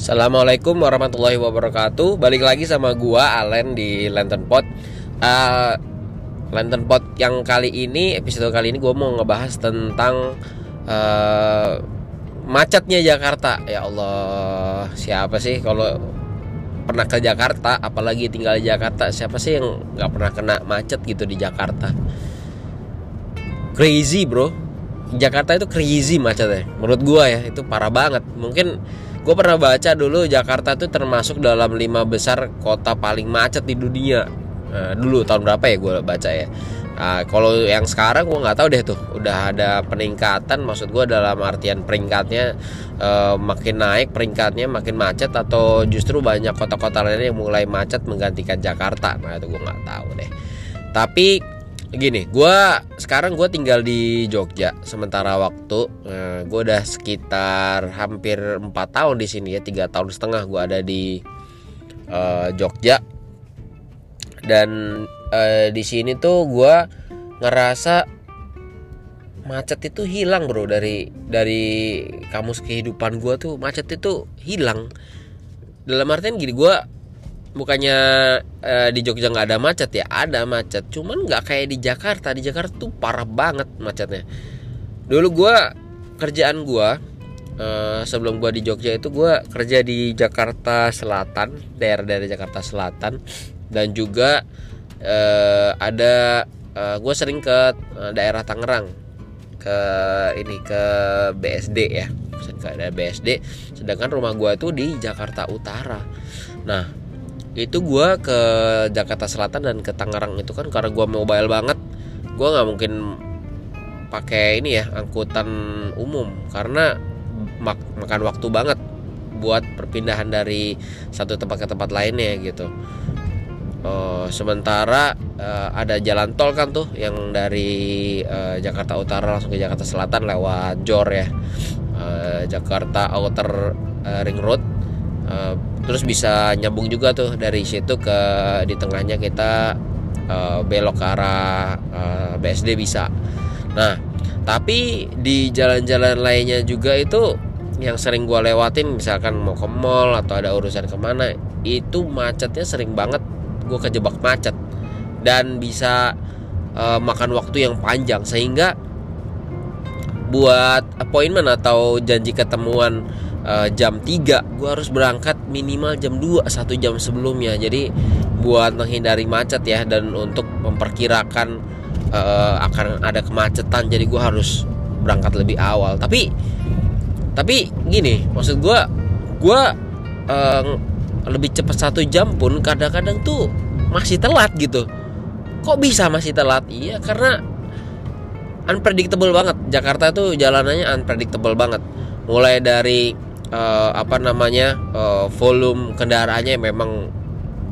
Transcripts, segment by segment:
Assalamualaikum warahmatullahi wabarakatuh. Balik lagi sama gua Alen di Lantern Pot uh, Lantern Pot yang kali ini Episode kali ini gua mau ngebahas tentang uh, Macetnya Jakarta. Ya Allah Siapa sih kalau pernah ke Jakarta Apalagi tinggal di Jakarta Siapa sih yang gak pernah kena macet gitu di Jakarta? Crazy bro. Jakarta itu crazy macetnya. Menurut gua ya itu parah banget. Mungkin gue pernah baca dulu Jakarta itu termasuk dalam lima besar kota paling macet di dunia. Nah, dulu tahun berapa ya gue baca ya? Nah, kalau yang sekarang gue nggak tahu deh tuh. Udah ada peningkatan maksud gue dalam artian peringkatnya uh, makin naik peringkatnya makin macet atau justru banyak kota-kota lainnya yang mulai macet menggantikan Jakarta? Nah itu gue nggak tahu deh. Tapi gini gue sekarang gue tinggal di Jogja sementara waktu. Nah, gue udah sekitar hampir empat tahun di sini ya tiga tahun setengah gue ada di uh, Jogja. Dan uh, di sini tuh gue ngerasa macet itu hilang bro. Dari dari kamus kehidupan gue tuh macet itu hilang. Dalam artian gini gue bukannya eh, di Jogja nggak ada macet? Ya ada macet. Cuman nggak kayak di Jakarta. Di Jakarta tuh parah banget macetnya. Dulu gue kerjaan gue eh, sebelum gue di Jogja itu gue kerja di Jakarta Selatan daerah daerah Jakarta Selatan. Dan juga eh, ada eh, gue sering ke eh, daerah Tangerang. Ke ini ke BSD ya. Ke BSD sedangkan rumah gue tuh di Jakarta Utara. Nah itu gue ke Jakarta Selatan dan ke Tangerang itu kan karena gue mobile banget. Gue nggak mungkin pakai ini ya angkutan umum. Karena mak makan waktu banget buat perpindahan dari satu tempat ke tempat lainnya gitu. Uh, sementara uh, ada jalan tol kan tuh yang dari uh, Jakarta Utara langsung ke Jakarta Selatan lewat Jor ya. Uh, Jakarta Outer uh, Ring Road. Uh, terus bisa nyambung juga tuh dari situ ke di tengahnya kita uh, belok ke arah uh, BSD bisa. Nah tapi di jalan-jalan lainnya juga itu yang sering gue lewatin misalkan mau ke mall atau ada urusan ke mana itu macetnya sering banget gue kejebak macet. Dan bisa uh, makan waktu yang panjang. Sehingga buat appointment atau janji ketemuan uh, jam 3 gue harus berangkat minimal jam 2 satu jam sebelumnya. Jadi buat menghindari macet ya dan untuk memperkirakan uh, akan ada kemacetan jadi gue harus berangkat lebih awal. Tapi tapi gini maksud gue gue uh, lebih cepat satu jam pun kadang-kadang tuh masih telat gitu. Kok bisa masih telat? Iya karena unpredictable banget. Jakarta tuh jalanannya unpredictable banget. Mulai dari uh, apa namanya uh, volume kendaraannya memang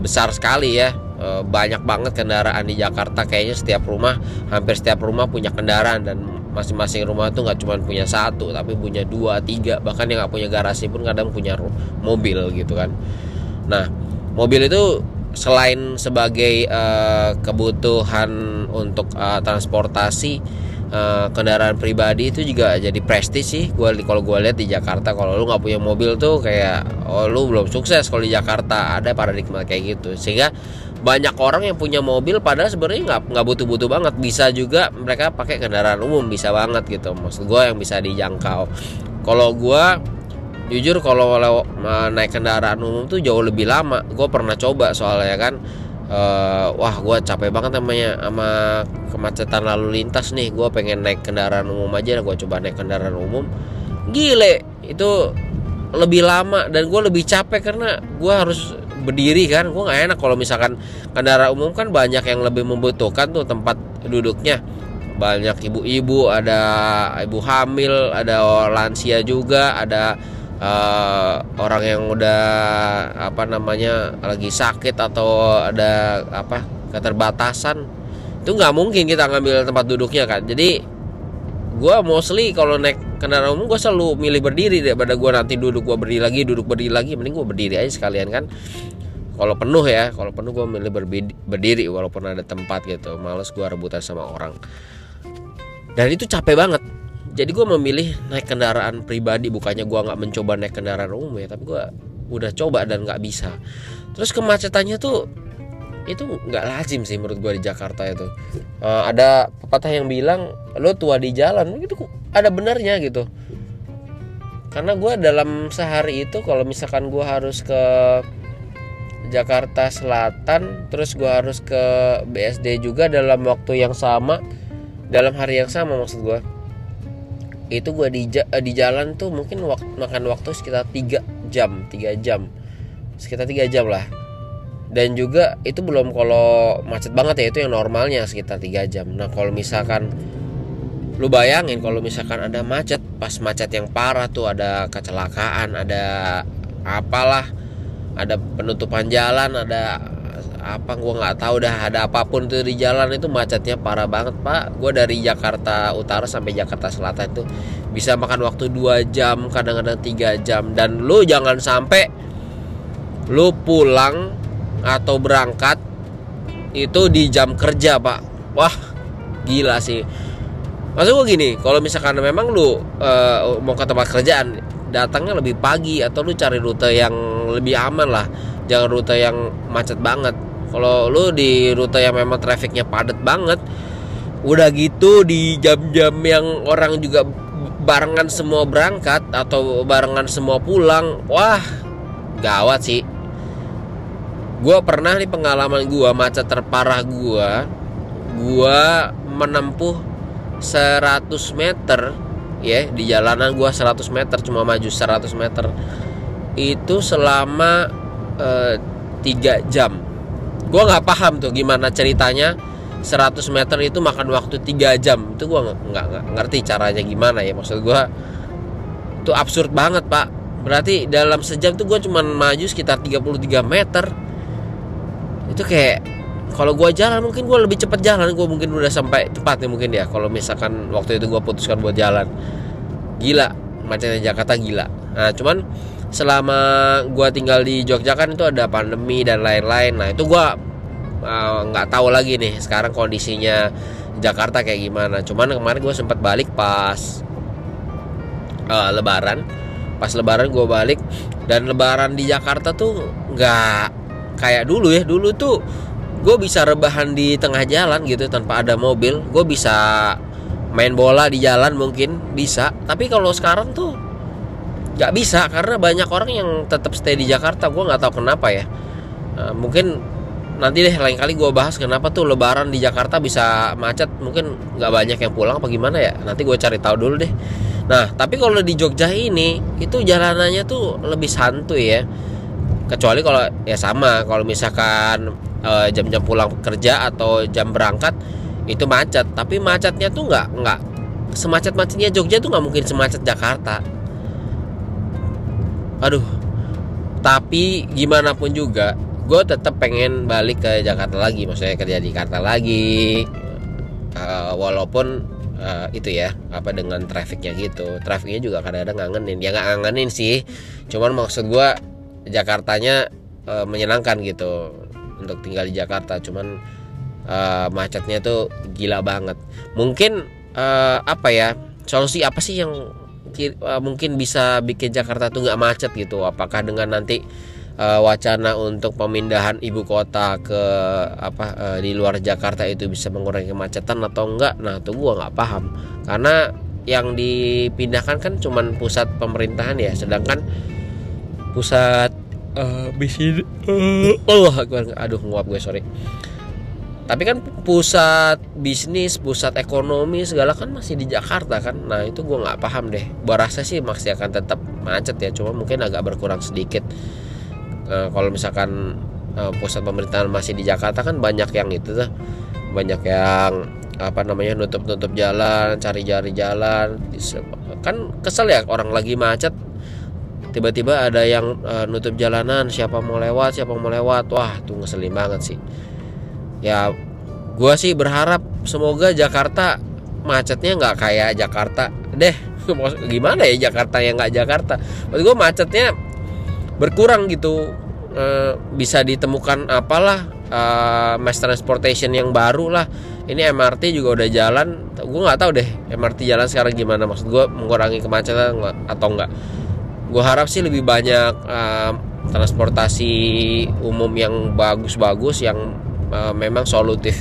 besar sekali ya. Uh, banyak banget kendaraan di Jakarta. Kayaknya setiap rumah hampir setiap rumah punya kendaraan. Dan masing-masing rumah tuh nggak cuma punya satu tapi punya dua tiga. Bahkan yang nggak punya garasi pun kadang punya mobil gitu kan. Nah mobil itu selain sebagai uh, kebutuhan untuk uh, transportasi uh, kendaraan pribadi itu juga jadi prestis sih. Gue kalau gue lihat di Jakarta kalau lu nggak punya mobil tuh kayak oh lu belum sukses kalau di Jakarta. Ada paradigma kayak gitu. Sehingga banyak orang yang punya mobil padahal sebenarnya nggak nggak butuh-butuh banget. Bisa juga mereka pakai kendaraan umum bisa banget gitu. Maksud gue yang bisa dijangkau. Kalau gue jujur kalau naik kendaraan umum tuh jauh lebih lama. Gue pernah coba soalnya kan uh, wah gue capek banget namanya sama kemacetan lalu lintas nih. Gue pengen naik kendaraan umum aja gue coba naik kendaraan umum. Gile itu lebih lama dan gue lebih capek karena gue harus berdiri kan. Gue nggak enak kalau misalkan kendaraan umum kan banyak yang lebih membutuhkan tuh tempat duduknya. Banyak ibu-ibu ada ibu hamil ada lansia juga ada uh, orang yang udah apa namanya lagi sakit atau ada apa keterbatasan itu nggak mungkin kita ngambil tempat duduknya kan jadi gue mostly kalau naik kendaraan umum gue selalu milih berdiri daripada gue nanti duduk gue berdiri lagi duduk berdiri lagi. Mending gue berdiri aja sekalian kan. Kalau penuh ya kalau penuh gue milih berdiri walaupun ada tempat gitu. Males gue rebutan sama orang. Dan itu capek banget jadi gue memilih naik kendaraan pribadi bukannya gue nggak mencoba naik kendaraan umum ya tapi gue udah coba dan nggak bisa. Terus kemacetannya tuh itu nggak lazim sih menurut gue di Jakarta itu. Uh, ada pepatah yang bilang lo tua di jalan. Itu ada benarnya gitu. Karena gue dalam sehari itu kalau misalkan gue harus ke Jakarta Selatan terus gue harus ke BSD juga dalam waktu yang sama dalam hari yang sama maksud gue itu gue di, di jalan tuh mungkin wak, makan waktu sekitar 3 jam 3 jam. Sekitar 3 jam lah. Dan juga itu belum kalau macet banget ya itu yang normalnya sekitar 3 jam. Nah kalau misalkan lu bayangin kalau misalkan ada macet pas macet yang parah tuh ada kecelakaan ada apalah ada penutupan jalan ada apa gue nggak tahu dah. Ada apa pun tuh di jalan itu macetnya parah banget pak. Gue dari Jakarta Utara sampai Jakarta Selatan itu bisa makan waktu 2 jam kadang-kadang tiga jam. Dan lu jangan sampai lu pulang atau berangkat itu di jam kerja pak. Wah gila sih. Maksud gue gini kalau misalkan memang lu uh, mau ke tempat kerjaan datangnya lebih pagi atau lu cari rute yang lebih aman lah. Jangan rute yang macet banget kalau lu di rute yang memang trafficnya padat banget udah gitu di jam-jam yang orang juga barengan semua berangkat atau barengan semua pulang wah gawat sih. Gue pernah nih pengalaman gue macet terparah gue gue menempuh 100 meter ya di jalanan gue 100 meter cuma maju 100 meter itu selama eh, 3 jam gue nggak paham tuh gimana ceritanya 100 meter itu makan waktu 3 jam. Itu gue nggak ngerti caranya gimana ya. Maksud gue itu absurd banget pak. Berarti dalam sejam tuh gue cuma maju sekitar 33 meter. Itu kayak kalau gue jalan mungkin gue lebih cepat jalan. Gue mungkin udah sampai tepat nih mungkin ya kalau misalkan waktu itu gue putuskan buat jalan. Gila macetnya Jakarta gila. Nah cuman selama gue tinggal di Jogja kan itu ada pandemi dan lain-lain. Nah itu gue uh, nggak uh, tahu lagi nih sekarang kondisinya Jakarta kayak gimana. Cuman kemarin gue sempat balik pas uh, Lebaran. Pas Lebaran gue balik dan Lebaran di Jakarta tuh nggak kayak dulu ya. Dulu tuh gue bisa rebahan di tengah jalan gitu tanpa ada mobil. Gue bisa main bola di jalan mungkin bisa. Tapi kalau sekarang tuh nggak bisa karena banyak orang yang tetap stay di Jakarta. Gue nggak tahu kenapa ya. Nah, mungkin nanti deh lain kali gue bahas kenapa tuh Lebaran di Jakarta bisa macet. Mungkin nggak banyak yang pulang apa gimana ya. Nanti gue cari tahu dulu deh. Nah tapi kalau di Jogja ini itu jalanannya tuh lebih santuy ya. Kecuali kalau ya sama kalau misalkan eh, jam-jam pulang kerja atau jam berangkat itu macet. Tapi macetnya tuh nggak nggak semacet macetnya Jogja tuh nggak mungkin semacet Jakarta aduh tapi gimana pun juga gue tetap pengen balik ke Jakarta lagi maksudnya kerja di Jakarta lagi. Uh, walaupun uh, itu ya apa dengan trafficnya gitu. Trafficnya juga kadang-kadang ngangenin. Ya nggak ngangenin sih cuman maksud gue Jakartanya uh, menyenangkan gitu untuk tinggal di Jakarta. Cuman uh, macetnya tuh gila banget. Mungkin uh, apa ya solusi apa sih yang uh, mungkin bisa bikin Jakarta tuh nggak macet gitu. Apakah dengan nanti uh, wacana untuk pemindahan ibu kota ke apa uh, di luar Jakarta itu bisa mengurangi kemacetan atau enggak nah tuh gua nggak paham. Karena yang dipindahkan kan cuman pusat pemerintahan ya. Sedangkan pusat uh, bisnis uh, oh aduh nguap gue sorry tapi kan pusat bisnis pusat ekonomi segala kan masih di Jakarta kan. Nah itu gue nggak paham deh. Gue rasa sih masih akan tetap macet ya cuma mungkin agak berkurang sedikit. E, kalau misalkan e, pusat pemerintahan masih di Jakarta kan banyak yang itu tuh. Banyak yang apa namanya nutup-nutup jalan cari-cari jalan. Kan kesel ya orang lagi macet. Tiba-tiba ada yang e, nutup jalanan siapa mau lewat siapa mau lewat. Wah tuh ngeselin banget sih ya gue sih berharap semoga Jakarta macetnya nggak kayak Jakarta. Deh gimana ya Jakarta yang nggak Jakarta? Maksud gue macetnya berkurang gitu. E, bisa ditemukan apalah e, mass transportation yang baru lah. Ini MRT juga udah jalan. Gue nggak tahu deh MRT jalan sekarang gimana. Maksud gue mengurangi kemacetan atau enggak gue harap sih lebih banyak uh, transportasi umum yang bagus-bagus yang uh, memang solutif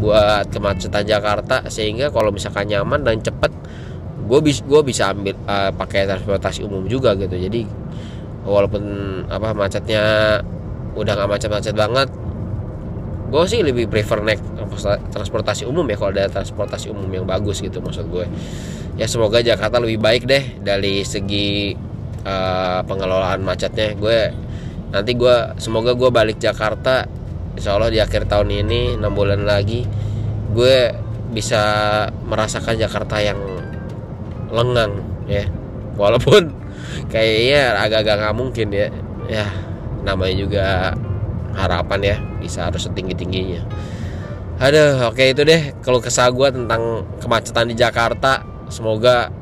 buat kemacetan Jakarta sehingga kalau misalkan nyaman dan cepat gue bisa bisa ambil uh, pakai transportasi umum juga gitu. Jadi walaupun apa macetnya udah nggak macet-macet banget gue sih lebih prefer naik transportasi umum ya kalau ada transportasi umum yang bagus gitu maksud gue ya semoga Jakarta lebih baik deh dari segi uh, pengelolaan macetnya. Gue nanti gue semoga gue balik Jakarta Insya Allah di akhir tahun ini enam bulan lagi gue bisa merasakan Jakarta yang lengang ya walaupun kayaknya agak-agak nggak mungkin ya ya namanya juga harapan ya bisa harus setinggi tingginya Aduh, oke itu deh kalau kesah gue tentang kemacetan di Jakarta. Semoga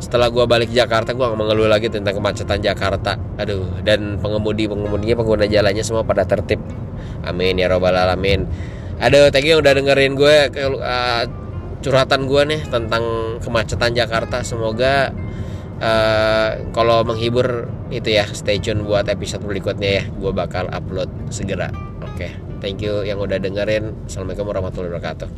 setelah gue balik Jakarta gue gak mengeluh lagi tentang kemacetan Jakarta. Aduh, dan pengemudi pengemudinya pengguna jalannya semua pada tertib. Amin ya robbal alamin. Aduh, thank you udah dengerin gue uh, curhatan gue nih tentang kemacetan Jakarta. Semoga uh, kalau menghibur itu ya stay tune buat episode berikutnya ya. Gue bakal upload segera. Oke. Okay. Thank you yang udah dengerin. Assalamualaikum warahmatullahi wabarakatuh.